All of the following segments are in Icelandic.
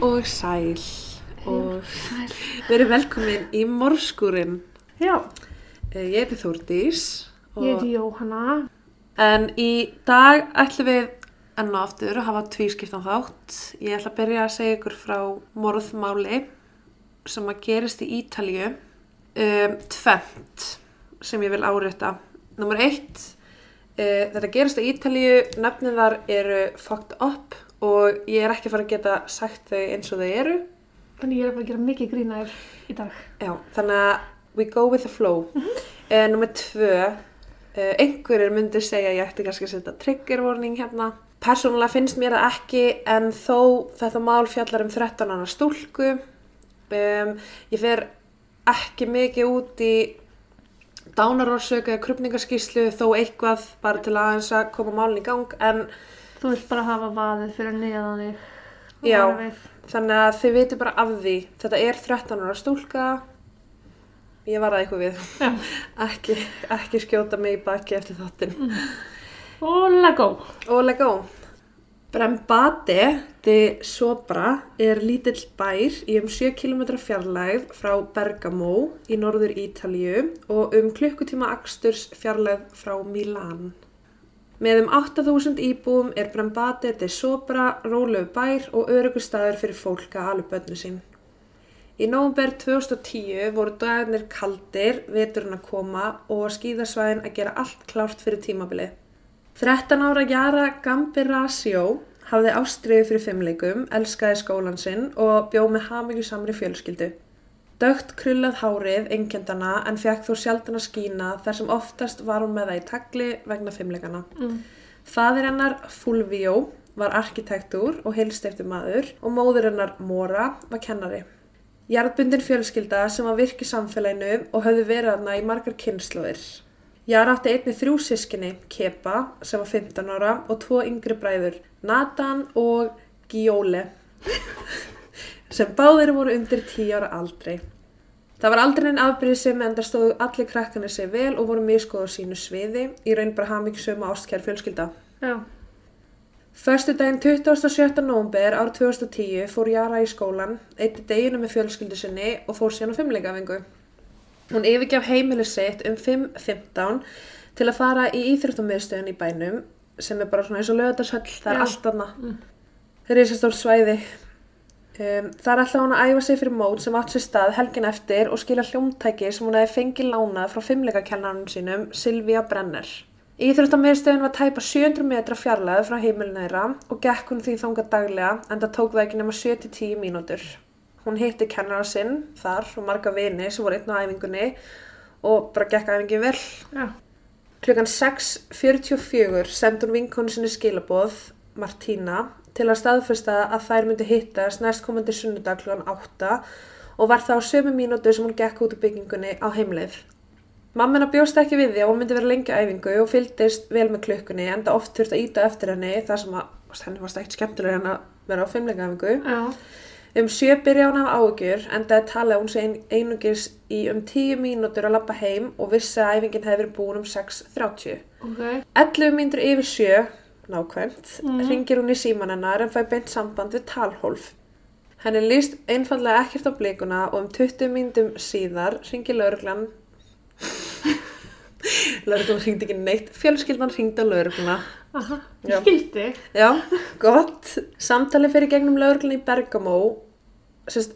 Og sæl og verið velkomin í morskúrin. Já, Ég heiti Þórdís ég heiti Jóhanna. en í dag ætlum við enn og aftur að hafa tvískiptan þátt. Ég ætla að byrja að segja ykkur frá morðmáli sem að gerist í Ítalíu. Um, tvent sem ég vil árétta. Númer eitt, uh, þetta gerist í Ítalíu, nöfnið þar eru fucked up og ég er ekki að fara að geta sagt þau eins og þau eru. Þannig ég er að fara að gera mikið grínaður í dag. Já, þannig að we go with the flow. Mm -hmm. Númer tvö, uh, einhverjir myndir segja að ég ætti kannski að setja trigger warning hérna. Persónulega finnst mér það ekki en þó þetta mál fjallar um 13 annar stúlku. Um, ég fer ekki mikið út í dánarórsöku eða krupningaskíslu þó eitthvað bara til aðeins að koma málun í gang en Þú vilt bara hafa vaðið fyrir neðan þig. Já. þannig að þið viti bara af því. Þetta er 13 ára stúlka. Ég var að eitthvað við. Ekki, ekki skjóta mig í baki eftir þáttinn. Og legó. Og legó. Brembate de Sopra er lítill bær í um 7 km fjarlægð frá Bergamo í norður Ítalíu og um klukkutíma aksturs fjarlægð frá Milán. Með um 8000 íbúum er Brembate de Sopra rólegu bær og örugustæður fyrir fólk að alveg bönnu sín. Í nóvumber 2010 voru dagarnir kaldir, veturinn að koma og skíðasvæðin að gera allt klárt fyrir tímabilið. 13 ára Jara Gambirasio hafði ástriðu fyrir fimmleikum, elskaði skólan sinn og bjó með hamingjusamri fjölskyldu. Dögt krullað hárið einkendana en fekk þó sjaldan að skína þar sem oftast var hún með það í tagli vegna fimmleikana. Mm. Fadir hennar Fulvio var arkitektúr og heilstiftur maður og móður hennar Mora var kennari. Jarðbundin fjölskylda sem var virk í samfélaginu og höfðu verið hana í margar kynnslóðir. Jara átti einni þrjú sískinni, Kepa, sem var 15 ára og tvo yngri bræður, Nathan og Giole, sem báðir voru undir 10 ára aldrei. Það var aldrei einn afbríðsum en það stóðu allir krakkarnir sig vel og voru miskoð á sínu sviði, í raun bara hamingsum ástkær fjölskylda. Já. Föstu daginn 27. nómber ár 2010 fór Jara í skólan, eitti deginu með fjölskyldu sinni og fór síðan á fimmleikafingu. Hún yfirgjaf heimili sitt um 5.15 til að fara í íþróttumiðstöðun í bænum sem er bara svona eins og lögðarshöll, það er allt aðna. Mm. Það er eins og svæði. Um, er alltaf hún að æfa sig fyrir mót sem átt sér stað helgin eftir og skila hljómtæki sem hún hefði fengið lánað frá fimmleikakennarinn sínum, Silvía Brenner. Íþróttamiðstöðun var tæpa 700 metra fjarlæði frá heimilinu þeirra og gekk hún því þangað daglega en það tók það ekki nema 7-10 mínútur. Hún hitti kennara sinn þar og marga vini sem voru einn á æfingunni og bara gekk æfingin vel. Já. Klukkan 6.44 sendi hún vinkonu sinni skilaboð, Martína, til að staðfesta að þær myndi hittast næstkomandi sunnudag klukkan 8 og var það á sömu mínútu sem hún gekk út úr byggingunni á heimleið. Mammina bjóst ekki við því að hún myndi vera lengi á æfingu og fylgdist vel með klukkunni en það oft þurfti að íta eftir henni þar sem að henni varst ekkert skemmtilega en að vera á fimmleika æfingu. Já. Um sjö byrja hún af áhugjur en það er talið að hún sé ein- einungis í um 10 mínútur að labba heim og vissi að æfingin hefði verið búin um 6.30. Ok. 11 mínútur yfir sjö, nákvæmt, Mhm. ringir hún í síman hennar en fæ beint samband við talhólf. Henni líst einfallega ekkert á blikuna og um 20 mínútum síðar ringir lauruglan lauruglan ringdi ekki neitt fjölskyldan ringdi á laurugluna Aha. Skildi. Já, gott. Samtali fyrir gegnum lögurglun í Bergamo,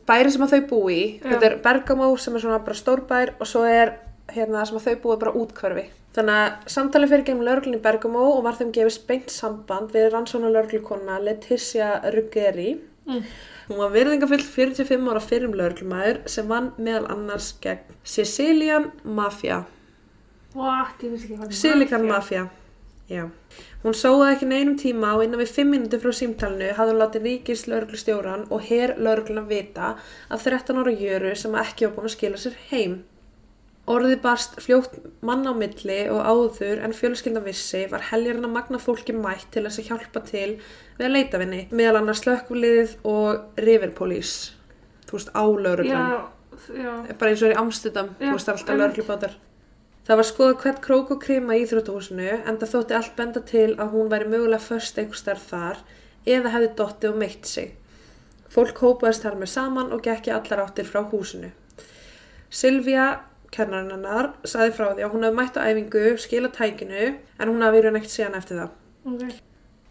bæri sem að þau búi. Já. Þetta er Bergamo sem er svona bara stór bær og svo er hérna sem að þau búi bara útkörfi. Þannig að samtali fyrir gegnum lögurglun í Bergamo og var þeim gefist beint samband við rannsóna lögurglukonna Leticia Ruggeri. Mm. Hún var virðingafull 45 ára fyrrum lögurglumæður sem vann meðal annars gegn Sicilian Mafia. What? Ég vissi ekki hvað Silicon Mafia. Já. Hún sóði ekki neinum tíma og innan við 5 minúti frá símtalinu hafði hún látið ríkis lauruglustjóran og her laurugluna vita að 13 ára jöru sem ekki var búin að skila sér heim. Orðið barst fljótt mann á milli og áður en fjölskyldan vissi var heljarinn að magna fólki mætt til þess að hjálpa til við að leita vinni, meðal annars slökkviliðið og riverpólís, þú veist, á lauruglan Já. Já. bara eins og er í Amsterdam, Já, þú veist alltaf lörglubátar. Það var skoða hvert krók og krima í Íþróttahúsinu en það þótti allt benda til að hún væri mögulega först einhver starf þar eða hefði dottið og meitt sig. Fólk hópaðist þar með saman og gekki allar áttir frá húsinu. Silvía, kennarinn hennar, saði frá því að hún hefði mætt á æfingu, skila tækinu, en hún hafi verið neitt síðan eftir það. Ok.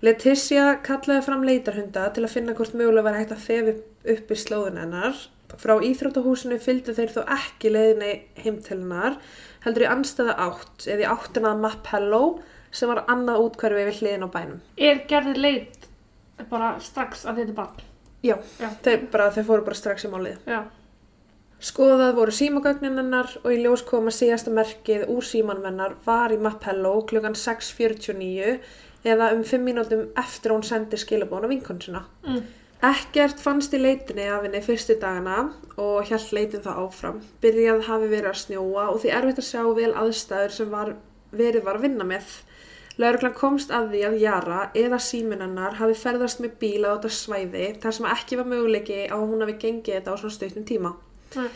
Leticia kallaði fram leitarhunda til að finna hvort mögulega var hægt að fefi upp í slóðun hennar. Frá íþróttahúsinu fylgdu þeir þó ekki leiðinni heim til hennar, heldur í anstæða átt, eða í áttina að Mapello, sem var annað útkverfi við hliðin á bænum. Er gerði leit bara strax að þetta er barn? Já, Já. þeir, bara, þeir fóru bara strax í málið. Já. Skoðað voru símagögnin hennar og í ljós kom að síðasta merkið úr símanum hennar var í Mapello klukkan 6.49 eða um 5 mínútum eftir að hún sendi skilabón á vinkonsuna. Mm. Ekkert fannst í leitinni af henni fyrstu dagana og hjælt leitin það áfram. Byrjað hafi verið að snjóa og því erfitt að sjá vel aðstæður sem var, verið var að vinna með. Lauruglan komst að því að Jara eða síminannar hafi ferðast með bíla á þetta svæði þar sem ekki var möguleiki á að hún hafi gengið þetta á svona stuttum tíma. Nei.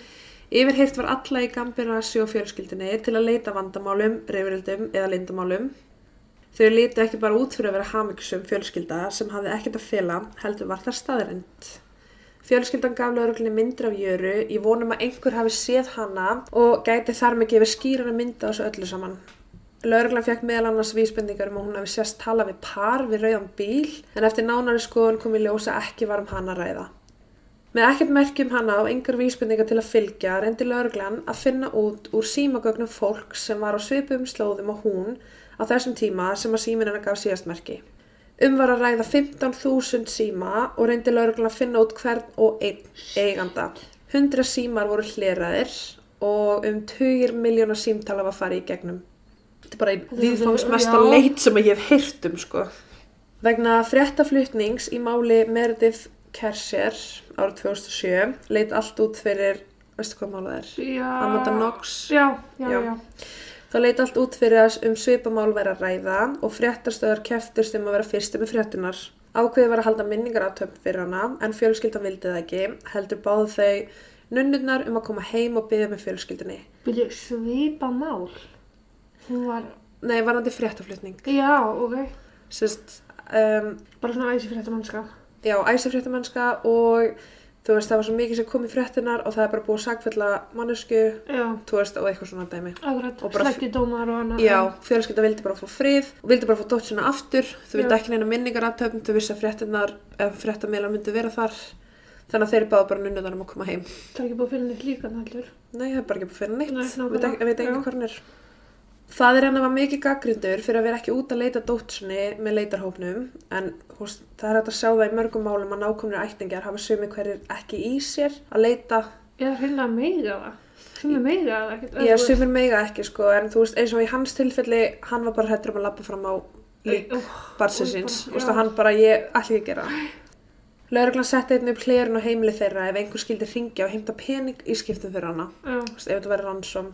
Yfirheyrt var alla í Gambirasi og fjölskyldinni til að leita vandamálum, reyfrildum eða lindamálum. Þau líti ekki bara út fyrir að vera hamiksum fjölskylda sem hafði ekkert að fela, heldur var það staðrind. Fjölskyldan gaf lauruglinni myndir af jöru í vonum að einhver hafi séð hana og gæti þar með gefið skýrana mynda á þessu öllu saman. Lauruglan fekk meðal annars vísbendingar um að hún hafi sérst tala við par við rauðan bíl en eftir nánari skoðun kom í ljósa ekki var um hana ræða. Með ekkert merkjum hana og engar vísbendingar til að fylgja reyndi lauruglan að finna út úr símagögnum fólk sem var á svipum slóðum og hún á þessum tíma sem að símin hennar gaf síðast merki. Um var að ræða 15.000 síma og reyndi lauruglan að finna út hvern og einn eiganda. 100 símar voru hleraðir og um 20 miljónar símtala var farið í gegnum. Þetta er bara einn er- viðfangsmesta leit sem ég hef heyrt um sko. Vegna fréttaflutnings í máli Meredith Kerser árið 2007 leit allt út fyrir, veistu hvað málað er? Já. Amanda Knox. Já, já, Já. já. Það leit allt út fyrir að um svipamál væri að ræða og fréttastöðar keftust um að vera fyrstu með fréttunar. Ákveði var að halda minningaratöfn fyrir hana en fjölskyldan vildi það ekki, heldur báðu þau nunnurnar um að koma heim og byggja með fjölskyldinni. Byrju, svipa mál. Hún var, Nei, varandi fréttaflutning. já, ok. Sist, um, Bara svona æsi mannska. Já, æsafréttamennska og þú veist, það var svo mikið sem kom í fréttunar og það er bara búið að sagfella mannesku, þú veist, og eitthvað svona dæmi. Slætti dómar og annað. Já, fjölskylda vildi bara fá frið vildi bara fá dótt sinna aftur. Þau vildi ekki neina minningaratöfn, þau vissi að fréttinnar, ef fréttamílar myndu vera þar. Þannig að þeir báðu bara nunnuðar um að koma heim. Það er ekki búið að finna neitt líka heldur. Nei, það er bara ekki búið fyrir neitt. Nei, Nei, nákvæmlega. veit ekki, hvað hann er. Fadir hennar var mikið gaggrindur fyrir að vera ekki út að leita dótsinni með leitarhópnum en húst, það er hægt að sjá það í mörgum málum að nákomnir ættingjar hafa sumi hverjir ekki í sér að leita Eða hreinlega meira það. Sem er meira það ekkert. Ég sumir meiga ekki sko en þú veist eins og í hans tilfelli hann var bara hættur um að lappa fram á lík barsinsins Új, og að hann bara ég ætla ekki að gera það. Lauruglan setti einn upp hlerun á heimili þeirra ef einhver skildi ringja og heimta pening í skiptum fyrir hana Já, þú veist, ef þetta verið rannsóm.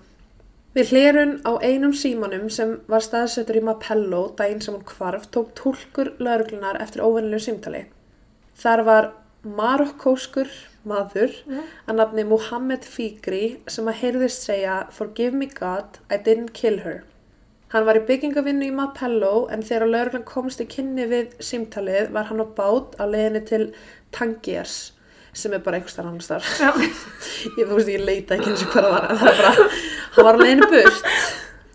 Við hlerun á einum símanum sem var staðsettur í Mapello daginn sem hún hvarf tók tólkur lauruglunar eftir óvennilegu símtali. Þar var marokkóskur maður Já. að nafni Muhammed Fikri sem að heyrðist segja Forgive me God, I didn't kill her. Hann var í byggingavinnu í Mapello en þegar lauruglan komst í kynni við símtalið var hann á bát á leiðinni til Tangiers sem er bara einhvers þar annars já. Ég þú veist, ég leita ekki eins og hvað það var það er bara, hann var á leiðinni burt.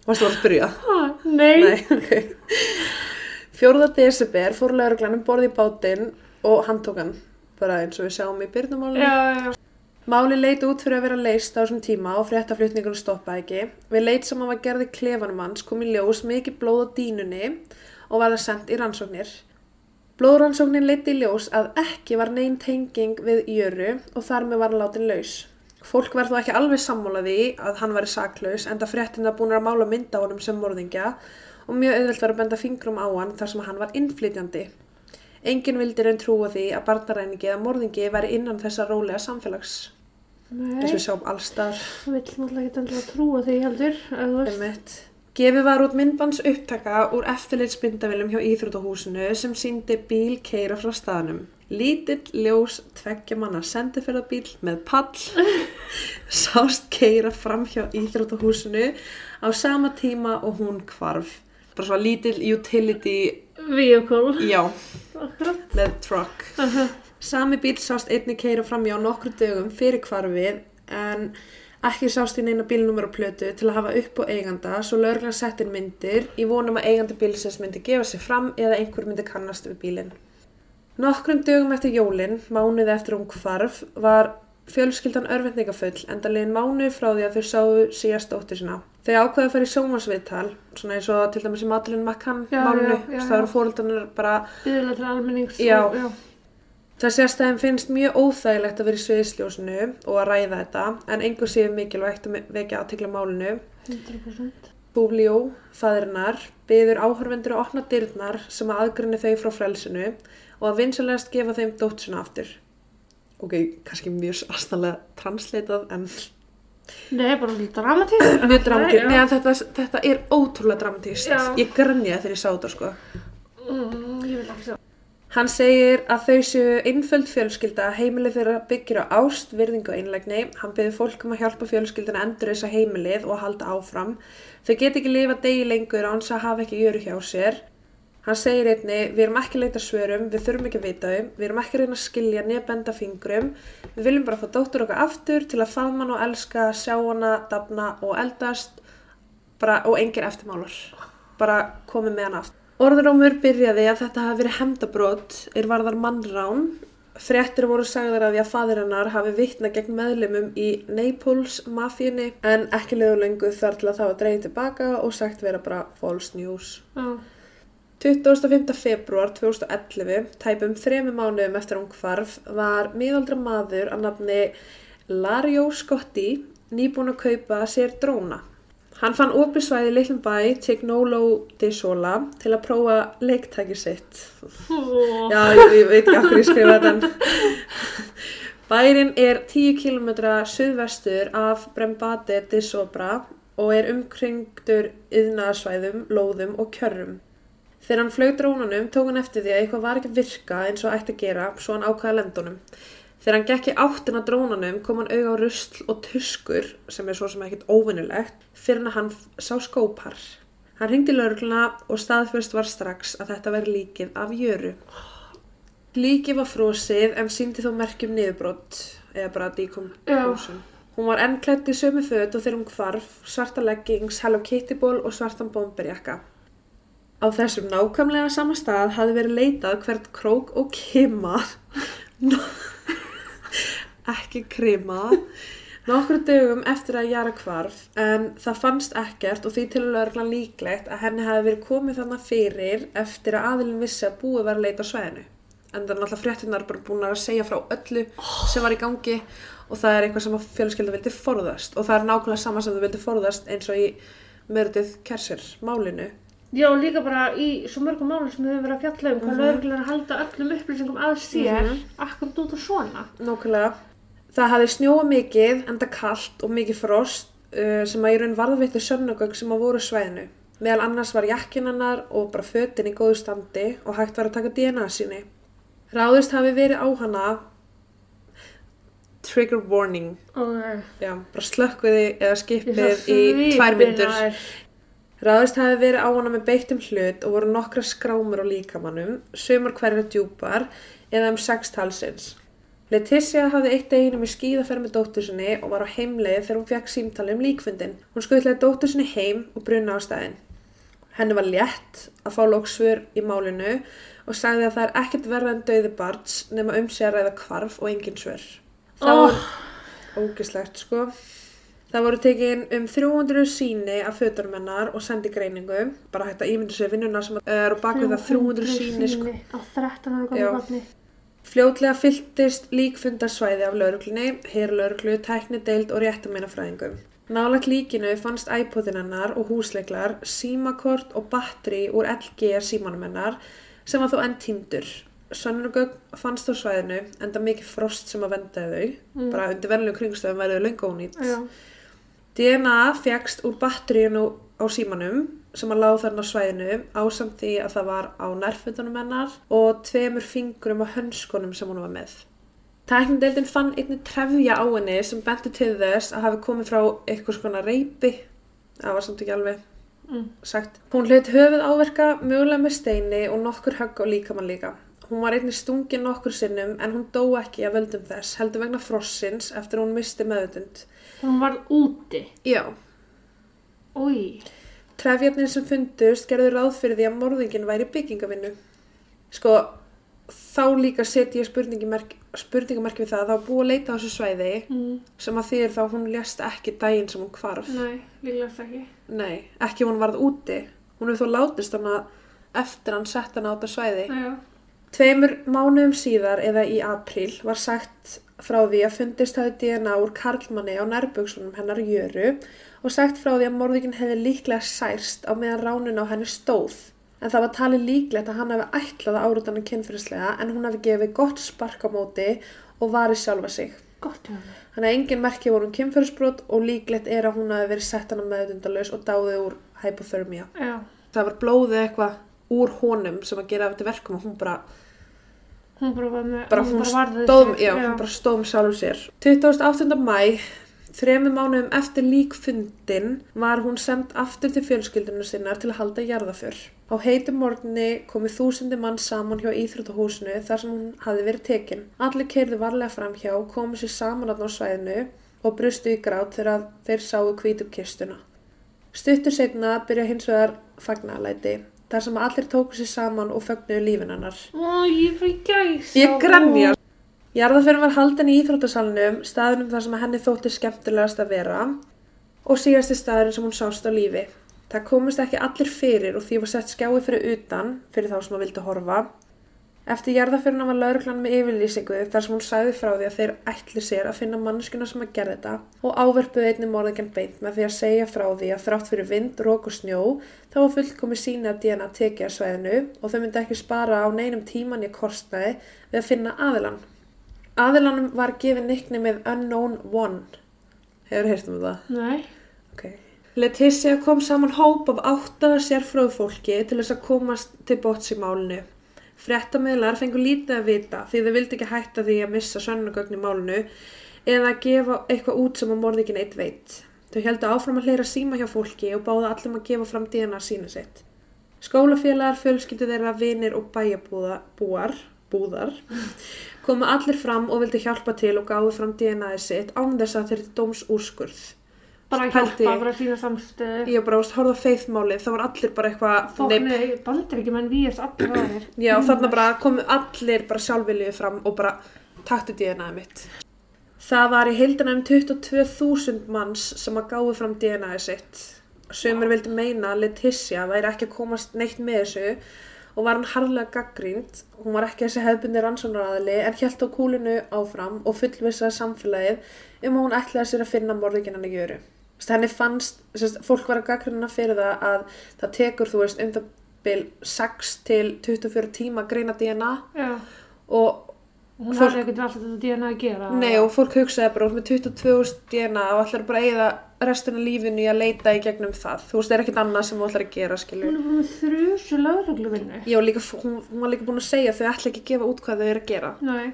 Varstu að spyrja? Nei. Nei, ok. Fjórða desember fór lauruglan um borð í bátinn og hann tók hann bara eins og við sjáum í byrnumálunum. Já, já, Máli leit út fyrir að vera leist á þessum tíma og fréttaflutningunum stoppaði ekki. Við leit sem hann var gerði klefanum hans kom í ljós mikið blóð á dínunni og var það sendt í rannsóknir. Blóðrannsóknin leiti í ljós að ekki var neinn tenging við jöru og þar með var hann látin laus. Fólk var þó ekki alveg sammálaði að hann væri saklaus en það fréttina búin að mála mynda honum sem morðingja og mjög auðvelt var að benda fingrum á hann þar sem hann var innflytjandi. Engin vildi raun trúa því að barnaræningi eða morðingi væri innan þessa rólega samfélags Nei. og við sjáum allstar Það vill náttúrulega ekki endilega trúa því heldur. ef þú veist. Gefið var út myndbans upptaka úr eftirlitsmyndavilum hjá Íþrótahúsinu sem síndi bíl keira frá staðnum. Lítill ljós tveggja manna sendiferðabíl með pall sást keira fram hjá Íþrótahúsinu á sama tíma og hún hvarf. Bara svona lítill utility, Vehicle. já, með truck. Sami bíl sást einni keira fram á nokkru dögum fyrir hvarfið en ekki sást í neina bílnúmer og plötu til að hafa upp á eiganda svo lögreglan settir myndir í vonum að eigandi bílsins myndi gefa sig fram eða einhver myndi kannast við bílinn. Nokkrum dögum eftir jólin, mánuði eftir hún hvarf, var fjölskyldan örvendingafull enda liðin mánuði frá því að þau sáu síðast dóttur sína. Þau ákveða að fara í sjómasviðtal, svona eins og til dæmis í Já, málinu, já, já, það eru já. fóröldarnir bara Byðilega til almennings. Já. og- já. Það sést að þeim finnst mjög óþægilegt að vera í sviðsljósinu og að ræða þetta en einhver séu mikilvægt að vekja aðtikla málinu. 100%. Búbljó, fæðirinnar, byður áhörvendur að opna dyrnar sem að aðgrinni þau frá frelsinu og að vinsalegast gefa þeim dóttsuna aftur. Ok, kannski mjög aðstæðlega transleitað en Nei, bara mjög dramatísk. Já. Nei, en þetta, þetta er ótrúlega dramatíst. Ég grænja þegar ég sá þetta sko. Mm, ég vil ekki sjá. Hann segir að þau séu einföld fjölskylda, heimilið þeirra byggir á ást, virðingu og einlægni. Hann byrði fólk um að hjálpa fjölskyldina að endur þessa heimilið og að halda áfram. Þau get ekki lifa degi lengur án þess að hafa ekki jöru hjá sér. Hann segir einni, við erum ekki að leita svörum, við þurfum ekki að vita um, við erum ekki að reyna að skilja nefn benda fingrum, við viljum bara fá dóttur okkar aftur til að faðma hana og elska, sjá hana, dafna og eldast bara, og engir eftirmálar. Bara komið með hana aftur. Orðurómur byrjaði að þetta hafi verið hemdabrót er varðar mannrán. Fréttir voru sagðar að því að fadir hennar hafi vitna gegn meðlumum í Naples mafíunni en ekki leiðu lengu þar til að það var dreigð tilbaka og sagt vera bara false news. Já. 25. februar 2011, tæpum þremi mánuðum eftir hún hvarf, var miðaldra maður að nafni Lario Scotti nýbúin að kaupa sér dróna. Hann fann opisvæði í litlum bæ Tignolo di Sola til að prófa leiktæki sitt. Ó, Já, ég, ég veit ekki okkur ég skrifa þetta Bærin er 10 km suðvestur af Brembate di Sobra og er umkringdur yðnaðarsvæðum, lóðum og kjörrum. Þegar hann flög drónunum tók hann eftir því að eitthvað var ekki að virka eins og ætti að gera svo hann ákvaða lendunum. Þegar hann gekk í áttina að drónunum kom hann auga á rusl og tuskur sem er svo sem ekkert óvinnulegt fyrir hann að hann sá skópar. Hann ringdi laurugluna og staðfyrst var strax að þetta veri líkið af jöru. Líkið var frosið en síndi þó merkjum niðurbrott eða bara decomposition. Hún var enn klætt í sömu föt og þegar hún hvarf, svarta leggings, Hello Kitty ból og svartan bomberjakka. Á þessum nákvæmlega sama stað hafði verið leitað hvert krók og kima, ekki krima, nokkru dögum eftir að Jara hvarf en það fannst ekkert og því til lögreglan líklegt að henni hafi verið komið þannig fyrir eftir að aðilin vissi að búið var að leita á svæðinu. En það er náttúrulega fréttinnar bara búin að segja frá öllu sem var í gangi og það er eitthvað sem að fjölskylda vildi forðast og það er nákvæmlega sama sem þau vildi forðast eins og í mörduð kersir málinu. Já, líka bara í svo mörgum málum sem við höfum verið að fjalla um hvað Mhm. lögreglan er að halda öllum upplýsingum að sér Mhm. akkurat út af svona. Nákvæmlega. Það hafði snjóa mikið, enda kallt og mikið frost uh, sem að í raun varðveitti sönnugögg sem að voru á svæðinu. Meðal annars var jakkin hennar og bara fötin í góðu standi og hægt var að taka DNA síni. Ráðist hafi verið á hana trigger warning, Og já, bara slökkviði eða skipið í tvær svipinn myndur. á þér. Ráðist hafi verið á hana með beittum hlut og voru nokkra skrámur á líkamannum, sumar hverja djúpar eða um sex talsins. Leticia hafði eitt deginu með skíðaferð með dóttur sinni og var á heimleið þegar hún fekk símtali um líkfundin. Hún skuttlaði dóttur sinni heim og brunna á staðinn. Henni var létt að fá lóksvör í málinu og sagði að það er ekkert verða en döði barns nema um sig að ræða kvarf og engin svör. Það Oh. var ógislegt sko. Það voru tekin um 300 síni af fötunum hennar og sendi greiningu. Bara hægt að ímynda sér vinnuna sem er á bakvið það 300 síni sko. Á 13 ára gamla barni. Fljótlega fylltist líkfundarsvæði af lauruglunni, herlauruglu, tæknideild og réttameinafræðingum. Nálægt líkinu fannst iPodin hennar og húsleiklar, símakort og batteri úr LG símanum hennar sem var þó enn týndur. Sönnurgögn fannst á svæðinu enda mikið frost sem að vendaði þau, Mm. bara undir venlega kringstöðum verður löngu ónýtt. Já. DNA fegst úr batteríunu á símanum sem að láð þarna á svæðinu ásamt því að það var á nærfötunum hennar og tveimur fingurum á hönskunum sem hún var með. Tæknindeildin fann einnig trefja á henni sem benti til þess að hafi komið frá eitthvað svona reypi. Það var samt ekki alveg Mm. sagt. Hún hlut höfuð áverka mögulega með steini og nokkur högg á líkamann líka. Hún var einnig stungin nokkur sinnum en hún dó ekki að völdum þess, heldur vegna frossins eftir hún misti meðutund. Hún var úti. Já, Úi. Trefjarnir sem fundust gerðu ráð fyrir því að morðingin væri byggingavinnu. Sko, þá líka setja ég spurningamerki við það að þá búið að leita á þessu svæði Mm. sem að þýðir þá að hún lést ekki daginn sem hún hvarf. Nei, líklegast ekki. Nei, ekki hún varð úti. Hún hefur þó látist hana eftir hann sett hana á þetta svæði. Já. Tveimur mánuðum síðar eða í apríl var sagt frá því að fundist hafi DNA úr karlmanni á nærbuksunum hennar Jöru og sagt frá því að morðingin hefði líklega særst á meðan ránun á henni stóð. En það var talið líklegt að hann hefði ætlað að áruta hann kynfyrirslega en hún hefði gefið gott spark á móti og varið sjálfa sig. Gott. Þannig að engin merki voru um kynfyrirsbrot og líklegt er að hún hefði verið sett hana meðutundalaus og dáðið úr hypothermia. Já. Það var blóðið eitthvað úr honum sem að gera eftir verkum og hún bara Hún bara var með, bara hún, varði stóð, sig. já, hún bara stóð um sjálfum sér 28. mæ þremi mánuðum eftir líkfundin var hún sendt aftur til fjölskyldunum sinnar til að halda jarðaför á heitum morgunni komu þúsundi mann saman hjá íþróttahúsinu þar sem hún hafi verið tekin allir keirðu varlega framhjá komu sér saman á svæðinu og brustu í grát þegar þeir sáu hvítum kistuna stuttur setna byrja hins vegar fagnalæti þar sem allir tóku sér saman og fögnuðu lífin hennar Ó, ég fyrir gæs. Ég grænja. Jarðaförin var haldin í íþróttasalunum, staðunum þar sem henni þótti skemmtilegast að vera og síðasti staðurinn sem hún sást á lífi. Það komist ekki allir fyrir og því var sett skjái fyrir utan, fyrir þá sem að vildi horfa. Eftir jarðaförina var lauruglan með yfirlýsingu þar sem hún sagði frá því að þeir ætli sér að finna mannskuna sem að gera þetta og áverpuði einni morðingjan beint með því að segja frá því að þrátt fyrir vind, rók og snjó þá var fullkomi sína að DNA tekið að svæðinu og þau myndi ekki spara á neinum tíman í kostnaði við að finna aðilan. Aðilanum var gefið nickni með Unknown One. Hefur heyrt um það? Nei. Ok. Leticia kom saman hóp af átta sérfröðu fólki til þess að komast til bóts í málinu. Fréttamiðlar fengur lítið að vita því þau vildi ekki hætta því að missa sönnugögn í málinu eða að gefa eitthvað út sem að morðingin eitt veit. Þau heldu áfram að hleyra síma hjá fólki og báða allum að gefa fram DNA sínu sitt. Skólafélagar, fjölskyldu þeirra, vinir og bæjabúar, búðar, komu allir fram og vildi hjálpa til og gáðu fram DNA-ið sitt án þess að þeir dóms úrskurð. Bara hjálpa, ég. bara sína samstöðu. Ég bara að horfa feithmálið, það var allir bara eitthvað, nei, bandir ekki menn víast allir aðeir. já, þarna bara komu allir bara sjálfviljið fram og bara taktu DNA-ið mitt. Það var í heildina um 22.000 manns sem að gáðu fram DNA-ið sitt. Sumir vildi meina að Leticia væri ekki að komast neitt með þessu og var hann harðlega gaggrínd. Hún var ekki þessi hefbundi rannsónaraðili en hjælt á kúlinu áfram og fullvissaði samfélagið um að hún ætlaði sér að finna morðingin hann í gjöru. Henni fannst, þess, fólk var að gaggrina fyrir það að það tekur, þú veist, um það bil 6 til 24 tíma að greina DNA Já. og Hún Fólk- hafði ekkert alltaf þetta DNA að gera. Nei og fólk hugsaði bara út með 22.000 DNA og ætlar bara eigða restina af lífinu í að leita í gegnum það. Þú veist, það er ekkert annað sem þú ætlar að gera, skilur. Hún er búin með þrjusu lögregluvinnu. Já, líka, hún, hún var líka búin að segja að þau ætla ekki að gefa út hvað þau eru að gera. Nei.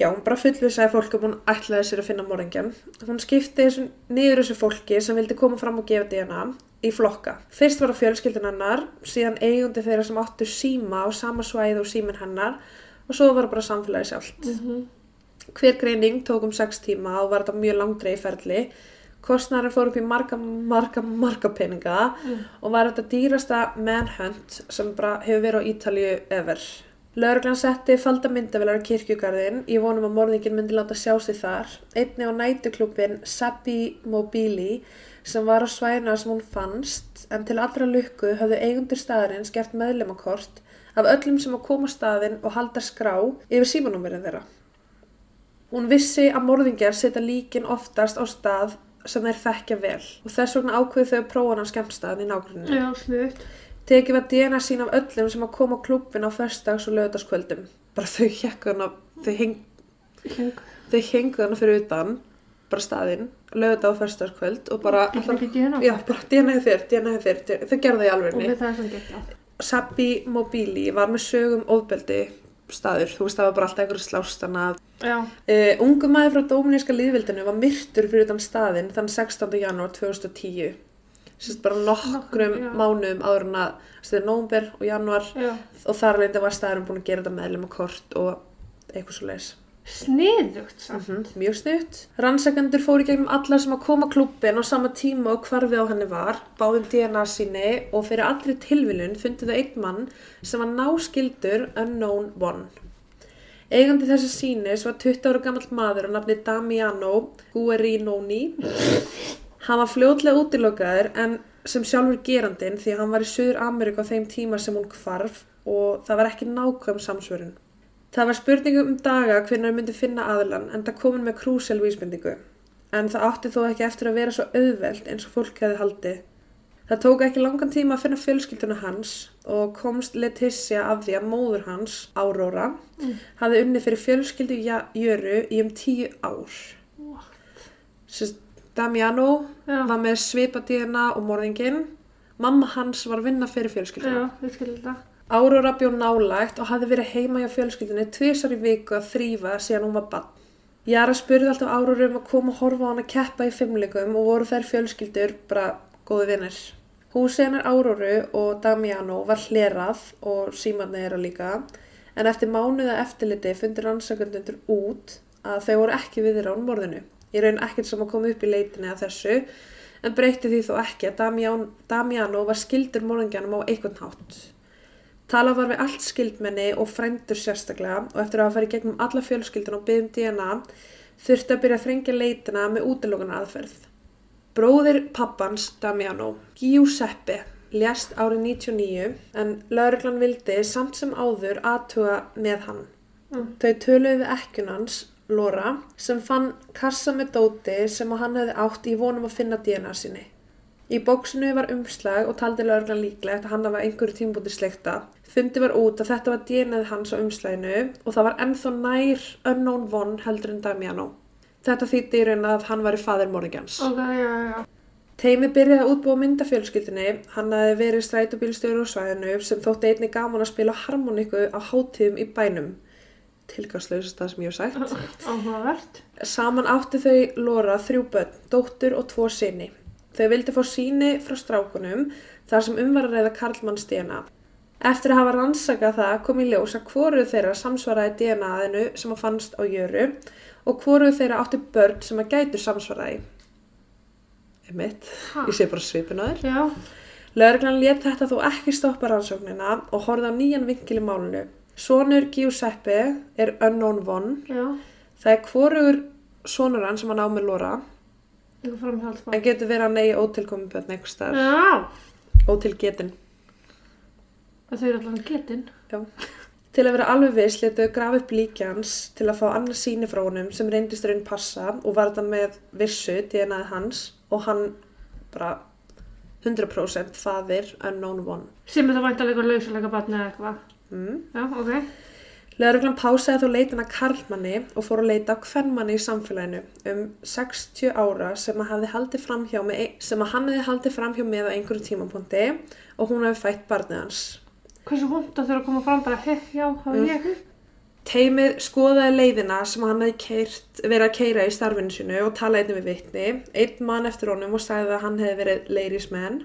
Já, hún bara fullvisaði fólk um hún ætlaði sér að finna morðingjan. Hún skipti þessu, niður þessu fólki sem vildi koma fram og gefa DNA í flokka. Fyrst var það fjölskyldin hennar, síðan eigundi þeirra sem áttu síma á sama svæði og símin hennar og svo var það bara samfélagi sjálft. Mm Hver greining tók 6 tíma og var þetta mjög langdreið ferli. Kostnærin fór upp í marga, marga, marga peninga og var þetta dýrasta manhunt sem bara hefur verið á Ítalju ever. Lörglann setti falda myndavilar á kirkjugarðin, ég vonum að morðingin myndi láta sjá sig þar. Einni á nætuklubin Sabbi Mobili sem var á svæðina sem hún fannst en til allra lukku höfðu eigundur staðarins gert meðlumakort af öllum sem að koma á staðin og halda skrá yfir símanúmerið þeirra. Hún vissi að morðingjar setja líkin oftast á stað sem þeir þekkja vel og þess vegna ákveðu þau að prófa hann skemmstaðin í nágrunni. Já, snuðt. Tekið var DNA sín af öllum sem að koma á klúbbin á föstags og lögutaskvöldum. Bara þau hjekku hana, þau, heng, Heng. fyrir utan, bara staðinn, löguta á föstagskvöld og bara, Ekki ekki DNA. já, bara DNA þér, DNA þér, þau gerðu það í Og alvegni. við það er sem geta. Sabbi Mobili var með sögum ofbeldi staður, þú veist það var bara alltaf einhverju slástana Já. Uh, ungu maður frá Dóminíska liðvildinu var myrtur fyrir utan staðinn þann 16. janúar 2010. sérst bara nokkrum já. mánuðum áður en að þetta er nómber og januar Já. og þar leindi var staðurinn búin að gera þetta meðlum og kort og eitthvað svo leis. Sniðugt samt. Mjög stutt. Rannsakendur fóru í gegnum alla sem að koma klúbbin á sama tíma og hvarfi á henni var, báðum DNA síni og fyrir allri tilviljun fundu þau einn mann sem var náskildur Unknown One. Eigandi þessa sínis var 20 ára gammal maður á nafni Damiano Guerinoni. Hann var fljótlega útilokaður en sem sjálfur gerandinn því að hann var í Suður Ameríku á þeim tíma sem hún hvarf og það var ekki nákvæm samsvörun. Það var spurningu um daga hvernig hann myndi finna aðlan en það komin með krúsel vísbendingu. En það átti þó ekki eftir að vera svo auðvelt eins og fólk hefði haldið. Það tók ekki langan tíma að finna fjölskylduna hans og komst Leticia af því að móður hans, Aurora, hafði unni fyrir fjölskyldu Ja- Jöru í um tíu ár. Sérst, Damiano Já. var með svipadíðina og morðingin. Mamma hans var vinna fyrir fjölskylduna. Já, við skilum þetta. Aurora bjó nálægt og hafði verið heima hjá fjölskyldunni tvisar í viku að þrýfa síðan hún var bann. Jara spurði alltaf Aurora um að koma og horfa á hann að keppa í fimmleikum og voru þær fjölskyldur bara góði vinnir. Húsið hennar Auroru og Damiano var hlerað og símanni þeirra líka en eftir mánuða eftirliti fundir rannsakundundur út að þau voru ekki við þeirra án morðinu. Ég raun ekkert sem að koma upp í leitinni að þessu en breytti því þó ekki að Damian, Damiano var skildur morðingjanum á einhvern hátt. Tala var við allt skildmenni og frændur sérstaklega og eftir að hafa farið gegnum alla fjölskyldun og byggðum DNA þurfti að byrja að þrengja leitina með útilokunar aðferð. Bróðir pappans Damiano, Giuseppe, lést árið 99 en lauruglan vildi samt sem áður aðtuga með hann. Mm. Þau töluðu við ekkjunans, Laura, sem fann kassa með dóti sem hann hefði átt í vonum að finna DNA sinni. Í bóksinu var umslag og taldi lauruglan líklegt að hann hafa einhverju tímbúti sleikta. Fundi var út að þetta var DNAð hans á umslaginu og það var ennþá nær unknown one heldur en Damiano. Þetta þýtti í raun að hann var í faðir morðingjans. Ok, já, já. Teimi byrjaði að útbúa myndafjölskyldinni. Hann hafi verið strætóbílstjóri á svæðinu sem þótti einni gaman að spila harmoniku á hátíðum í bænum. Tilgangslausast það sem ég hef sagt. Áhugavert. Saman áttu þau Lora þrjú börn, dóttur og tvo sinni. Þau vildi fá síni frá strákunum þar sem um var að reyða Karlmanns DNA. Eftir að hafa rannsakað það kom í ljós að hvoruð þeirra samsvaraði DNA-inu sem að fannst á jöru og hvoruð þeirra átti börn sem að gætu samsvaraði. Einmitt, Ha. ég sé bara svipin á þér. Já. Lögreglan let þetta þó ekki stoppa rannsóknina og horfði á nýjan vinkil í málinu. Sonur Giuseppe er unknown one. Já. Það er hvorugur sonur hann sem hann á með framhjálpsmál. en getur verið að neyja ótilkomi börn eitthvað staðar. Já. Ótilgetin. Þau eru allan getinn. Já. Til að vera alveg viss letu þau grafa upp líki hans til að fá annars síni frá honum sem reyndist raun passa og var þetta með vissu DNA hans og hann bara 100% faðir unknown one. Sem er það væntalega lausalega barni eða eitthvað. Mm. Já, ok. Leðuruglan pásaði þó leitin að karlmanni og fór að leita á hvernmanni í samfélaginu um 60 ára sem að, hafði haldið framhjá með, ein- sem að hann hefði haldið framhjá með á einhverjum tímapunkti og hún hefði fætt barnið hans. Hversu vond að þurfa að koma fram bara, hei, já, það var ég. Teimið skoðaði leiðina sem hann hefði verið að keira í starfinu sinu og talaði einnig við vitni. Einn mann eftir honum og sagði að hann hefði verið man.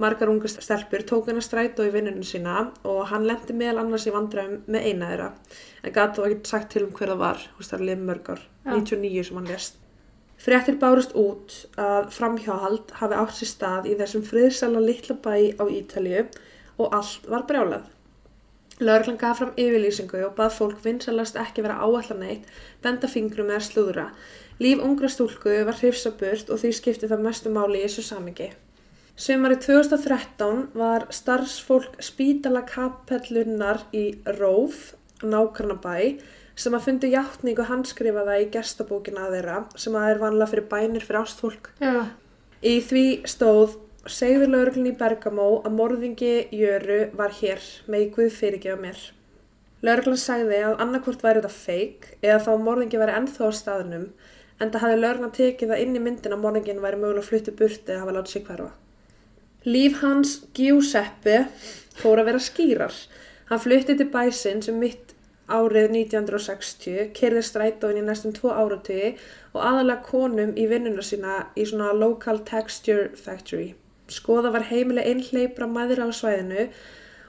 Margar ungar stelpur tók hann að strætó í vinnunum sína og hann lendi meðal annars í vandræðum með eina þeirra. En gæti þó ekki sagt til um hver það var, veist það er liðið mörg ár, Já. 99 sem hann lest. Fréttir bárust út að framhjáhald hafi átt sér stað í þessum friðsala litla bæ á Ítalju og allt var brjálað. Lörglan gaf fram yfirlýsingu og bað fólk vinsalast ekki vera áallan neitt, benda fingrum eða slúðra. Líf ungra stúlku var hrifsa burt og því skipti það mestu máli í þessu samingi. Sumari 2013 var starfsfólk spítala kapellunnar í Róf, nákvæmnabæ, sem að fundi hjáttningu handskrifaða í gestabókina þeirra sem að er vanlega fyrir bænir fyrir ástfólk. Já. Í því stóð segður lauruglun í Bergamo að morðingi Jöru var hér með í Guð fyrirgefa mér. Lauruglan sagði að annarkvort væri þetta feik eða þá morðingi væri ennþá á staðnum en það hafði lauruglan tekið það inn í myndin að morðingin væri mögulega flutti burti eða hafa látið sig hverfa. Líf hans Giuseppe fór að vera skýrar. Hann flutti til bæsinn sem mitt árið 1960, kerði strætóin í næstum tvo áratugi og aðalega konum í vinnuna sína í svona local texture factory. Skoða var heimileg einhleipra mæðra á svæðinu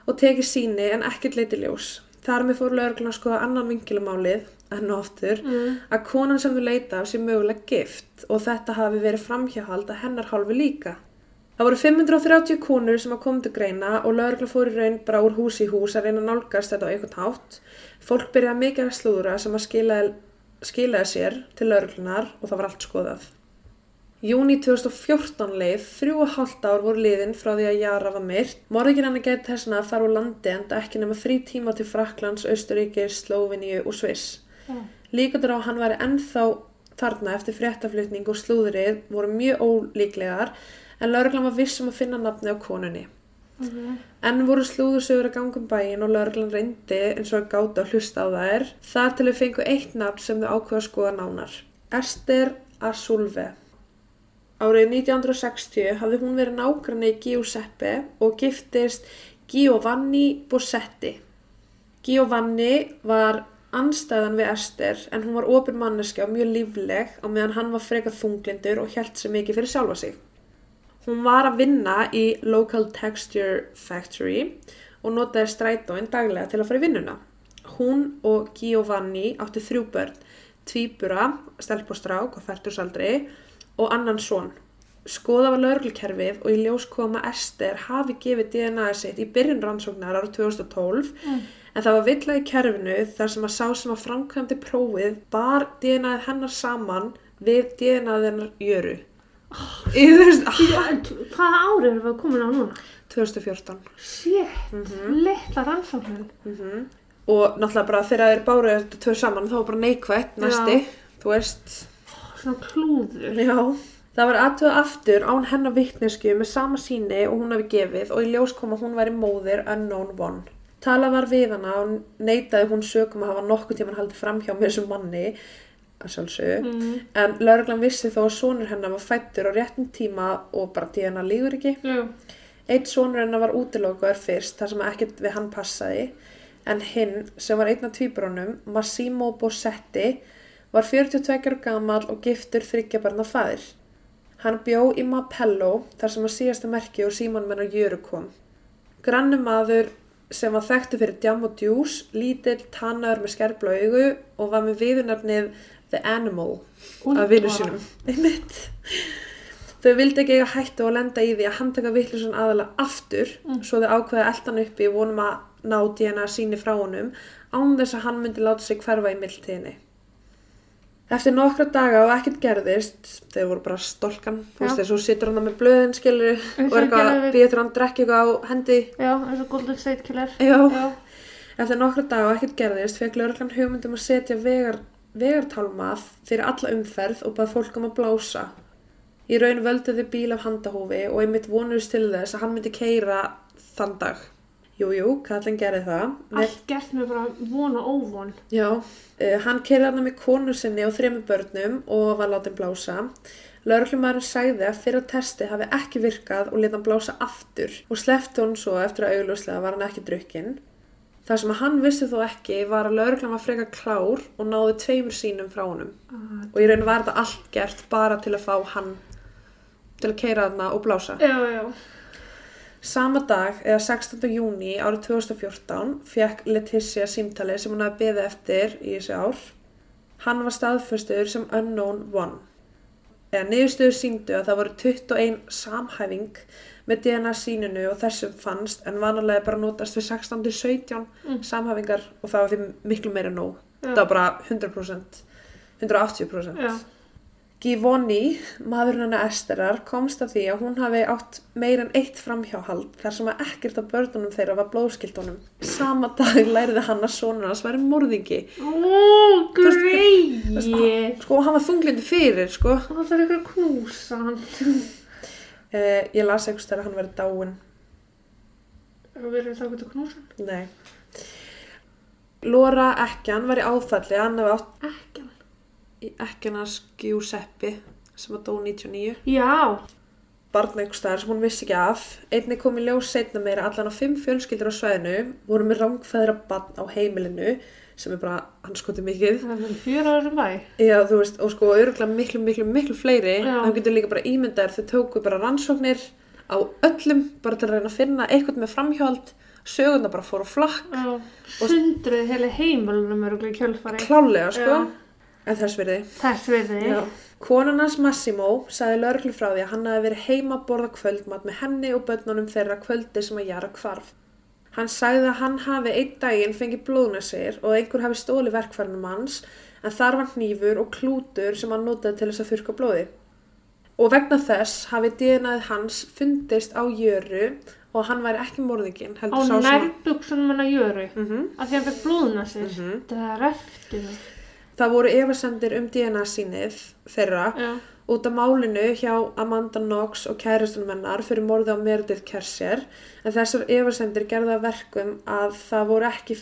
og tekið síni en ekkert leiti ljós. Þar með fór lögreglun að skoða annan vinkilumálið, enn og aftur, Mm. að konan sem þau leita af sé mögulega gift og þetta hafi verið framhjáhald að hennar hálfu líka. Það voru 530 konur sem að koma til greina og lögregla fór í raun bara úr hús í hús að reyna að nálgast þetta á einhvern hátt. Fólk byrjaði mikið að slúðra sem að skilaði, skilaði sér til lögreglunar og það var allt skoðað. Júni 2014 leið, þrjú og hálft ár voru liðin frá því að Jara var myrt. Morðingin henni gæti þessna að fara úr landi en ekki nema þrý tíma til Fraklands, Austuríkis, Slóviníu og Sviss. Já. Líkandur á hann væri ennþá þarna eftir fréttaflutning og slúðrið voru mjög ólíklegar en lauruglan var viss um að finna nafni á konunni. Ok. Enn voru slúðursögur að ganga um bæin og lauruglan reyndi eins og að gáta að hlusta á þær. Þar til þau fengu eitt nafn sem þau ákveða að skoða nánar. Esther Asulve. Árið 1960 hafði hún verið nágranni Giuseppe og giftist Giovanni Bossetti. Giovanni var anstæðan við Esther en hún var opin manneski og mjög lífleg á meðan hann var frekar þunglindur og hjælt sig mikið fyrir sjálfa sig. Hún var að vinna í Local Texture Factory og notaði strætóin daglega til að fara í vinnuna. Hún og Giovanni áttu þrjú börn, tvíbura, stelp og strák og færtursaldri og annan son. Skoða var lauruglukerfið og í ljós koma Esther hafi gefið DNA sitt í byrjun rannsóknar ára 2012 en það var villa í kerfinu þar sem að sá sem að framkvæmdi prófið bar DNA-ið hennar saman við DNA-ið hennar jöru. T- Hvaða ári erum við komin á núna? 2014. Shit, Mhm. litla rannsóknin. Mm Og náttúrulega bara þegar þeir báru þetta tvö saman þá var bara neikvætt næsti, þú veist. Svona klúður. Já. Það var aðtöða aftur án hennar vittnesku með sama síni og hún hafi gefið og í ljós kom að hún væri móðir unknown one. Tala var við hana og neitaði hún sögum að hafa nokkuð tíman haldið fram hjá með þessum manni, að sjálfsögðu. Mm. En lauruglan vissi þó að sonur hennar var fættur á réttum tíma og bara DNA lígur ekki. Jú. Eitt sonur hennar var útilokaður fyrst þar sem ekkert við hann passaði en hinn sem var einn af tvíbrónum, Massimo Bossetti, var 42 ára gamall og giftur þryggjabarna fæðir. Hann bjó í Mapello þar sem að síðasta merki og síman menn á jöru kom. Grannu maður sem var þekktu fyrir djam og djús, lítill, tannaður með skerfla augu og var með viðunarnið The Animal af vinnu sínum. Einmitt. Þau vildi ekki eiga hættu að lenda í því að handtaka vittlusun aðalega aftur svo þau ákveða eldan uppi og vonum að ná DNA síni frá honum án þess að hann myndi láta sig hverfa í mildtíðinni. Eftir nokkra daga og ekkert gerðist, þau voru bara stolkan, þú veist Já. þess að þú situr hann með blöðin skilur og er eitthvað að býða til hann drekki eitthvað á hendi. Já, eins og Golden State Killer. Já. Já. Eftir nokkra daga og ekkert gerðist fekk lögreglan hugmyndum að setja vegar, vegartálma fyrir alla umferð og bað fólk um að blása. Í raun völdu þau bíl af handahófi og einmitt vonuðist til þess að hann myndi keira þann dag. Jú, jú, kallin gerði það. Allt gert með bara von og óvon. já, uh, hann keirði hann með konu sinni og þremur börnum og var látið blása. Lörglumæður sagði að fyrra testi hafi ekki virkað og leta hann blása aftur og slefti hún svo eftir að augljóslega var hann ekki drukkinn. Það sem að hann vissi þó ekki var að lauruglan var frekar klár og náði tveimur sínum frá honum. Ah, Og í raun var þetta allt gert bara til að fá hann til að keira þarna og blása. Já, já. Sama dag, eða 16. júni árið 2014, fekk Leticia símtali sem hún hafi beðið eftir í þessi ár. Hann var staðföstur sem unknown one. Eða niðurstöður síndu að það voru 21 samhæfing með DNA sínunu og þessum fannst en vanalega bara notast við 16-17 Mm. samhæfingar og það var því miklu meira nóg. Já. Það var bara 100%, 180%. Já. Givoni, maðurinn hennar Esterar, komst að því að hún hafi átt meir en eitt framhjáhald þar sem að ekkert af börnunum þeirra var blóðskildunum. Sama dag læriði hann að sonur hans væri morðingi. Ó, greið. Sko, hann var þunglindi fyrir, sko. Það þarf ykkur að knúsa hann. Eh, ég las einhvers þegar hann verið dáin. Og við erum þá að knúsa hann. Nei. Laura Ekjan var í áfalli, hann hafi átt Ekki Ekjanas Giuseppe sem var dó 99. Já. barn einhvers staðar sem hún vissi ekki af. Einni kom í ljós setna meira allan á fimm fjölskyldur á svæðinu, voru með rángfæðra barn á heimilinu, sem er bara hans skoti mikið. Bæ. Já, þú veist, og sko örgulega miklu, miklu, miklu fleiri. Það getur líka bara ímyndar, þau tóku bara rannsóknir á öllum bara til að reyna að finna eitthvað með framhjóld söguna bara fór á flakk heili heimilunum öruglega kjölfari. klálega sko Já. En þess verði Þess virði. Já. Konan hans Massimo sagði lörglu frá því að hann hafi verið heima að borða kvöldmat með henni og börnunum þeirra kvöldi sem að jara hvarf. Hann sagði að hann hafi einn daginn fengið blóðnæsir og einhver hafi stóli verkfærnum hans en þar var hnífur og klútur sem hann notaði til þess að þurka blóði. Og vegna þess hafi DNAð hans fundist á jöru og hann væri ekki morðinginn. Á nærbuksunum hennar jöru. Mm -hmm. Að því hann fekk blóðuna sér. Mhm. Það er eftir það. Það voru efasendir um DNA sínið þeirra Já. út af málinu hjá Amanda Knox og kærastunum hennar fyrir morði á Meredith Kerser en þessar efarsendir gerða verkum að það voru ekki,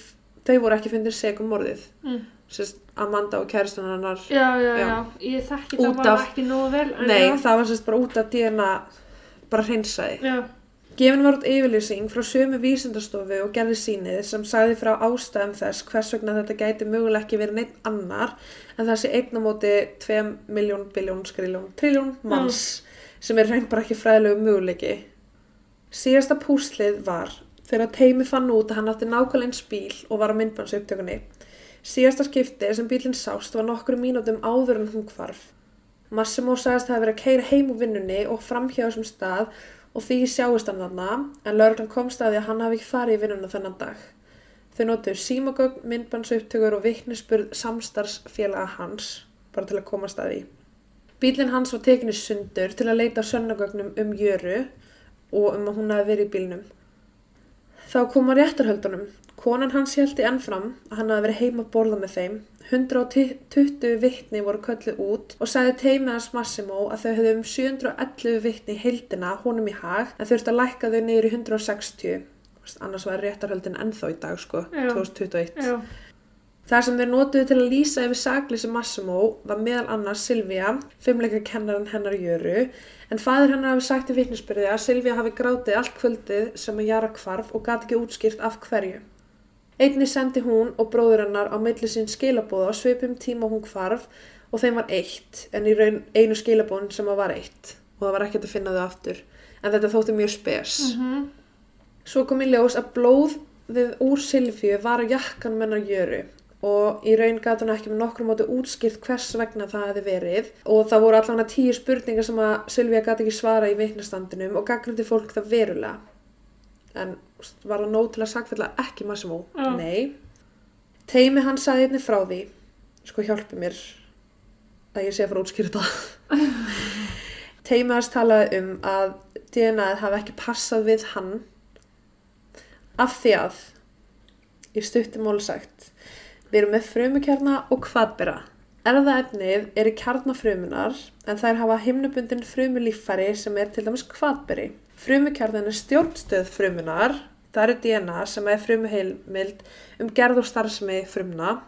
þau voru ekki fundið segum morðið. Mm. Sest, Amanda og kærastunum hennar, Já, já, já. Ég þekki það bara af- ekki nógu vel. nei já. það var sest bara út af DNA bara hreinsaði. Já, Gefin var út yfirlýsing frá sömu vísindastofu og gerði sínið sem sagði frá ástæðum þess hvers vegna þetta gæti mögulega ekki verið neitt annar en þessi einn á móti 2 miljón, biljón, skriljón, triljón manns sem er reynd bara ekki fræðilegu möguleiki. Síðasta púslið var þegar teimi fann út að hann átti nákvæmlega eins bíl og var á myndbansaupptökunni. Síðasta skipti sem bílinn sást var nokkru mínútum áður en hún hvarf. Massimo sagðist að það hafi verið að keira heim úr vinnunni og framhjá þessum stað og því sjáist hann þarna en lauruglan komst að því að hann hafi ekki farið í vinnuna þennan dag. Þau notuðu símagögn, myndbansaupptökur og vittnisspurð samstarfsfélaga hans bara til að komast að því. Bílinn hans var tekinni sundur til að leita sönnagögnum um jöru og um að hún hafi verið í bílnum. Þá kom að réttarhöldunum. Konan hans héldi ennfram að hann hafi verið heima að borða með þeim. 120 vittni voru kölluð út og sagði teimið hans Massimo að þau höfðu um 711 vittni í heildina honum í hag en þurfti að lækka þau niður í 160. Annars var réttarhöldin ennþá í dag sko, Já. 2021. já, Það sem þeir notuðu til að lýsa yfir sakleysi Massimo var meðal annars Silvía, fimmleika kennarinn hennar Jöru, en fadir hennar hafi sagt í vitnisbyrði að Silvía hafi grátið allt kvöldið sem að Jara hvarf og gati ekki útskýrt af hverju. Einni sendi hún og bróður hennar á milli sín skilabóða á svipum tíma hún hvarf og þeim var eitt, en í raun einu skilabóðin sem að var eitt og það var ekkert að finna þau aftur. En þetta þótti mjög spes. mhm, Svo kom í ljós að blóðið úr Silvíu var á jakkan mennar Jöru og í raun gæti hún ekki með nokkrum móti útskýrt hvers vegna það hefði verið og það voru allavega tíu spurningar sem að Silvía gæti ekki svara í vitnastandinum og gaggrindi fólk það verulega. En var það nóg til að sagfella ekki Massimo? Já. Nei. Teimi hann sagði einnig frá því, sko hjálpi mér að ég sé að fara þetta. Teimi hans talaði um að DNA-ið hafi ekki passað við hann af því að í stuttum mál sagt við erum með frumukjarna og hvatbera. Erðaefnið er í kjarnafrumunar en þær hafa himnubundin frumulíffæri sem er til dæmis hvatberi. Frumukjarnan er stjórnstöð frumunar það er DNA sem er frumuheilmild um gerð og starfsemi frumna.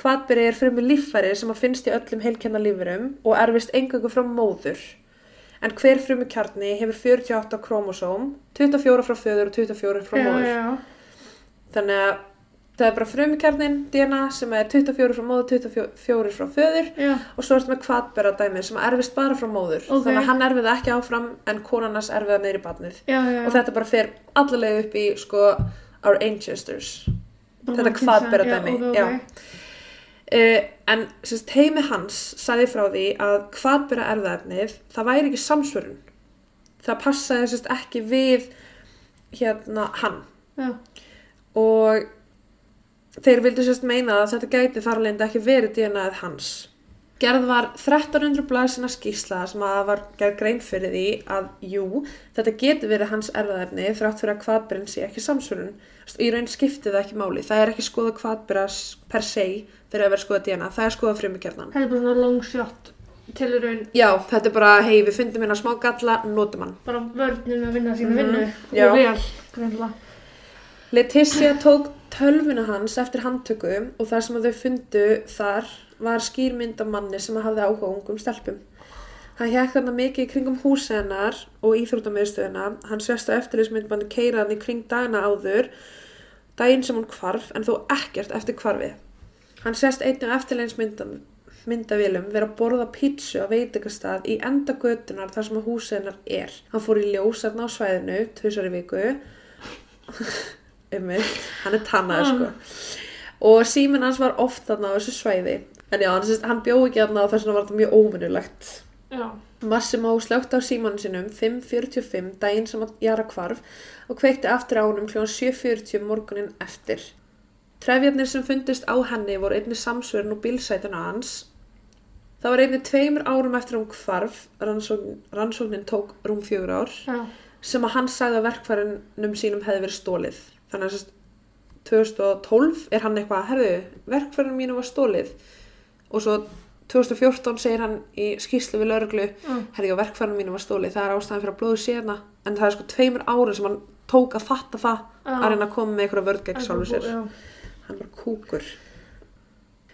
Hvatberi er frumulíffæri sem finnst í öllum heilkennalífurum og erfist engangu frá móður. En hver frumukjarni hefur 48 kromosóm 24 frá föður og 24 frá já, móður já, Þannig að það er bara frumukjarnin DNA sem er 24 frá móður, 24 frá föður já, og svo ertu með kvatbera dæmi sem erfist bara frá móður. Ok. Þannig að hann erfiði ekki áfram en konarnas erfiða neyri barnið. já. Og þetta bara fer allavega upp í sko our ancestors. þetta hvatbera Já, dæmi, ok, já. ok. Uh, en sérst, heimi hans sagði frá því að hvatbera erfðaefnið það væri ekki samsvörun. Það passaði sérst ekki við hérna hann Já, og þeir vildu sérst meina að þetta gæti þar alveg ekki verið DNA-ið hans. Gerð var 1300 blaðsina skýrsla sem að var gerð grein fyrir því að jú, þetta getur verið hans erfðaefni þrátt fyrir að kvatbyrinn sé ekki samsvörun. Í raun skipti það ekki máli. Það er ekki skoða kvatbyrras per se fyrir að vera skoða DNA. Það er skoða frumukjarnan. þetta er bara svona long shot til í raun Já, þetta er bara, hei, við fundum hérna smá galla, notum hann. bara vörnum að vinna sína Mhm, vinnu já. Leticia tók tölvuna hans eftir handtöku og það sem þau fundu þar var skýrmynd af manni sem hafði áhuga ungum stelpum. Hann hjekk þarna mikið í kringum húsi hennar og íþróttamöðstöðuna. Hann sérst á eftirlýsmyndbanni keiraðan í kring dagina áður, daginn sem hún hvarf en þó ekkert eftir hvarfið. Hann sérst einnig á eftirlýsmyndan, myndavélum vera að borða pítsu á veitingastað í enda götunar þar sem hennar er. Hann fór í ljósarna á svæðinu, tvisar í viku, um hann er tannaður sko. Og síminn hans var oft þarna á þessu svæði. En já, hann, hann bjó ekki þarna og þess vegna var þetta mjög óvinnulegt. Massimo slögt á símanu sinum 5.45 daginn sem að Jara hvarf og kveikti aftur á honum kl. 7.40 morgunin eftir. Trefjarnir sem fundist á henni voru einni samsverðin og bílsætuna hans. Það var einni tveimur árum eftir hún hvarf, rannsókn, rannsóknin tók rúm fjögur ár, Já. sem að hann sagði að verkfærinum sínum hefði verið stólið. Þannig að sérst, 2012 er hann eitthvað, herðu, verkfærinum mínu var stólið. Og svo 2014 segir hann í skýrslu við lauruglu, Mm. herðu, já, verkfærinum mínu var stólið, það er ástæðan fyrir að blóðu síðana. En það er sko tveimur árum sem hann tók að fatta það Já. að reyna að koma með einhverja vörð gegn sjálfu sér. Já. Hann var kúkur.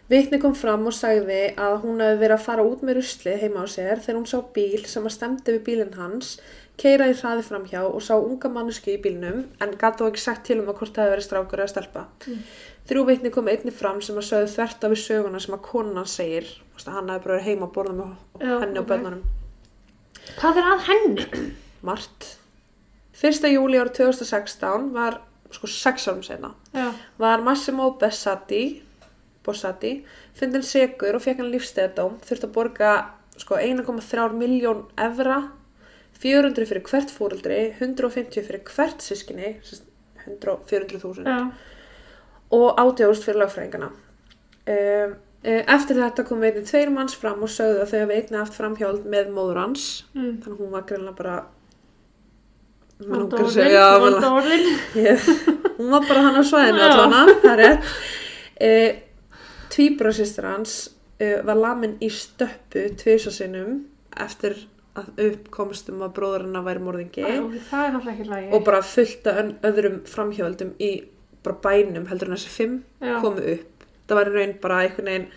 Vitni kom fram og sagði að hún hefði verið að fara út með rusli heima á sér þegar hún sá bíl sem að stemdi við bílinn hans, keira í hraði framhjá og sá unga manneski í bílnum en gæti þó ekki sagt til um að hvort það hefði verið strákur eða stelpa. Mm. Þrjú vitni kom einni fram sem að sögðu þvert á við söguna sem að konan segir, hann hefði bara verið heima að borða með Já, henni og ok. börnunum. Hvað er að henni? Margt. 1. júli árið 2016 var sko sex árum sena. Já. var Massimo Bessati Bossati fundin segur og fekk hann lífstæðadóm þurfti að borga sko 1,3 miljón evra 400 fyrir hvert fóreldri 150 fyrir hvert sískinni 400.000 Já. og átjáðust fyrir lagfræðingana um, eh, eftir þetta kom einnig tveir manns fram og sögðu að þau hefði einnig haft framhjáld með móður hans Mm. þannig hún var greinlega bara að orðin. hún var bara hann á svæðinu allana, það er rétt. E, Tvíbrasistur hans e, var lamin í stöppu tvisasinnum eftir að uppkomst um að bróður hennar væri morðingi lægi. og bara fullt af ön- öðrum framhjóldum í bara bænum heldur en þessi fimm Já. komu upp. Það var í raun bara einhvern veginn,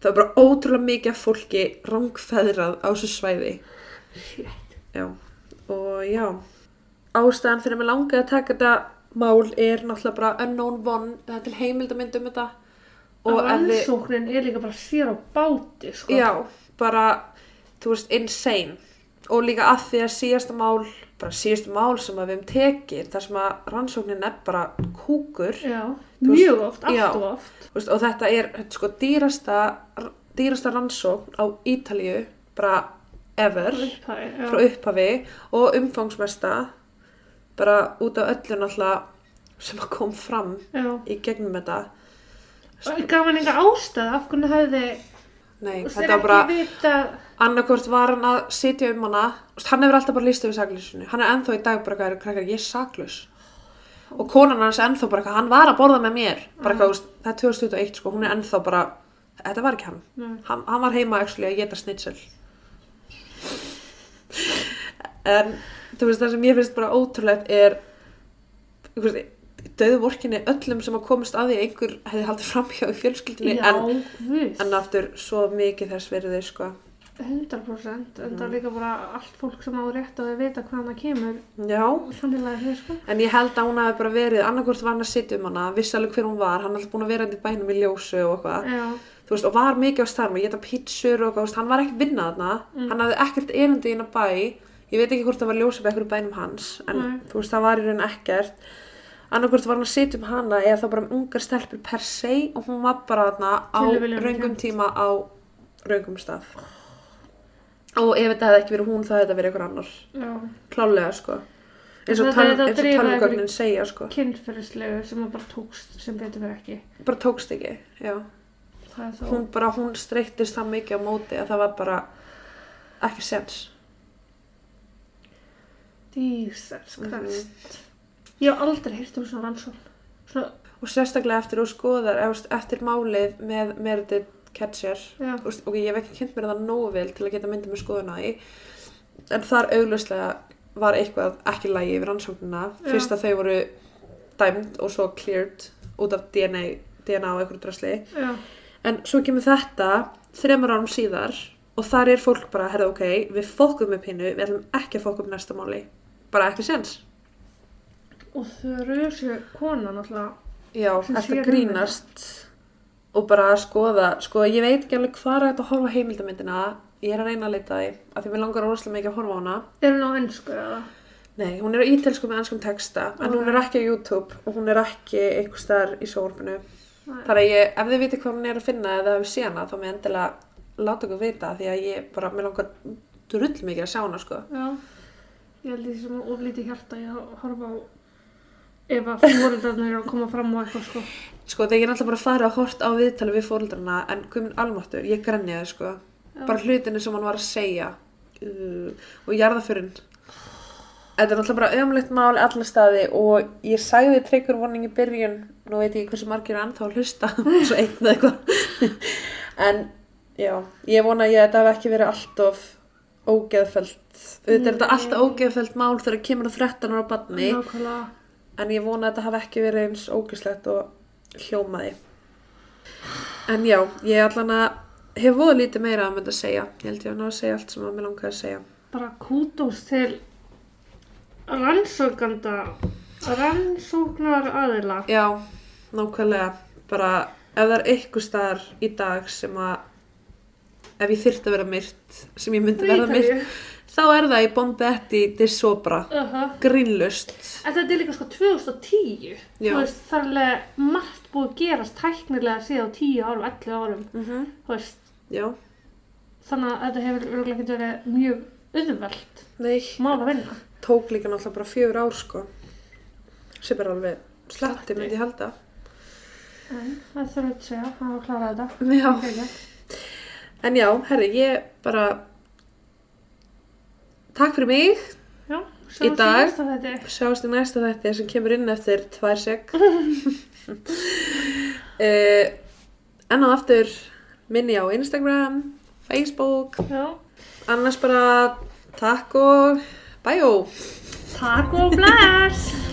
það var bara ótrúlega mikið af fólki rangfæðrað á þessu svæði. Já, og já, ástæðan fyrir að mig langaði að taka þetta mál er náttúrulega bara unknown one, það er til heimildamynd um þetta Og rannsóknin er líka bara sér á báti, sko. já, bara, þú veist, insane og líka að því að síðasta mál, bara síðasta mál sem við hefum tekið, þar sem að rannsóknin er bara kúkur, Já. Þú veist, Mjög oft, allt og oft. veist, og þetta er sko dýrasta, dýrasta rannsókn á Ítalíu, bara ever. Upphæði, já. frá upphafi og umfangsmesta bara út af öllu náttúrulega sem kom fram Já. í gegnum þetta Og gaf hann enga ástæð, af hvernig hefði, Nei, þetta er var bara vita, annarkvort var hann að sitja um hana. Hann hefur alltaf bara líst yfir saklusinu hann er ennþá í dag bara hvað krakkar, ég er saklus og konan hans er ennþá bara eitthvað, hann var að borða með mér. Bara þú veist, það er 2021 sko, hún er ennþá bara þetta var ekki hann, Nei. hann, hann var heima actually, að geta snitsel. En þú veist það sem ég finnst bara ótrúlegt er þú veist, döðu vorkinni öllum sem að komast að því einhver hefði haldið framhjá í fjölskyldinni já, en, en aftur svo mikið þess verið sko. 100%, en það er líka bara allt fólk sem á rétt á að vita hvaðan það kemur, já, er, sko. en ég held að hún hafi bara verið annarkvort var hann að sitja um hana, vissi alveg hver hún var hann alltaf búin að vera í bænum í ljósu og þú veist, og var mikið á starfum, ég geta pítsur og veist, hann var ekki vinnað þarna. Mm. hann hafði ekkert erindi inn að bæ. Ég veit ekki hvort það var ljósið með einhverju bænum hans en veist, það var í raun ekkert annarkvort var hann að sitja um hana eða það bara um ungar stelpur per se og hún var bara þarna á Tilviljunum raungum kennt. tíma á raungum stað og ef þetta hefði ekki verið hún þá hefði þetta verið einhver annar já, klálega sko eins og, Þetta tal, er þetta eins og drífa talvugögnin segja sko kynferðislegu sem að bara tókst sem betur verið ekki. bara tókst ekki, já Það er þá, hún bara, hún streyttist það mikið á móti að það var bara ekki sens Jesus Mhm. Christ. Ég hef aldrei hýrt um svona rannsókn. Svona, og sérstaklega eftir þú skoðar eftir málið með Meredith Ketcher ok, ég hef ekki kynnt mér það nógu vel til að geta myndið með skoðun á því en þar augljóslega var eitthvað ekki lægi yfir rannsóknina. Já. fyrst að þau voru dæmd og svo cleared út af DNA, DNA og einhverju drasli. Já, en svo kemur þetta þremur árum síðar og þar er fólk bara, herðu ok, við fókum upp hinnu við ætlum ekki að fókum upp næsta máli. Bara ekki sens og þau eru þessu kona náttúrulega. Já, um grínast og bara að skoða, sko ég veit ekki alveg hvað er þetta að horfa heimildamindina ég er að reyna að leita því, af því mér langar óslega mikið að horfa á hana. Er hún á ennsku eða? Nei, hún er á ítelsku með anskum texta en hún er ekki á YouTube og hún er ekki einhver staðar í sórfinu þar að ég, ef þið viti hvað hún er að finna eða hefur séð hana, þá mér endilega láta okkur vita því að ég bara, mér langar drull mikið að sjá hana, sko. Já. Ég held því sem oflítið hjarta ég að horfa á ef að fóröldarnir eru að koma fram á eitthvað sko. Sko, þegar ég er alltaf bara að fara að hort á viðtali við fóreldrarna en guðminn almáttur, ég grenjaði, sko Já. bara hlutinu sem hann var að segja uh, og jarðaförinn Þetta er náttúrulega bara ömlegt mál allar staði og ég sagði tryggur vonning í byrjun, nú veit ég ekki hversu margir er ennþá að hlusta, svo einn eða eitthvað. en já, ég vona að ég þetta hef ekki verið allt of ógeðfælt. Þetta er þetta alltaf ógeðfælt mál þegar kemur á 13 ára badni, Nákvæmlega. En ég vona að þetta hafi ekki verið eins ógeðslegt og hljómaði. En já, ég allan að hef voða lítið meira að mynda að segja. Ég held ég að ná að segja allt sem að mér langaði að segja. Bara kútos til rannsókanda, rannsóknar aðila. Já, nákvæmlega. Bara ef það er eitthvað staðar í dag sem að ef ég þyrfti að vera myrt, sem ég myndi verða myrt, þá er það í Bombetti di Sopra. Uh -huh. Grínlust. En þetta er líka sko 2010. Já. Þú veist, það er alveg margt búið að gerast tæknilega síðan á 10 árum, 11 árum. Þú veist, Já, þannig að þetta hefur örgulega verið mjög auðvelt nei, mál að vinna. tók líka náttúrulega bara fjögur ár sko. Sem er alveg sletti myndi ég halda. En það þurfum við að segja, hann var að klára þetta. Já, en já, herri, ég bara takk fyrir mig. Já, Í dag-. Sjáumst í næsta þætti sem kemur inn eftir tvær sek. uh, en á aftur minni á Instagram, Facebook, Já. annars bara takk og bæjó. Takk og bless!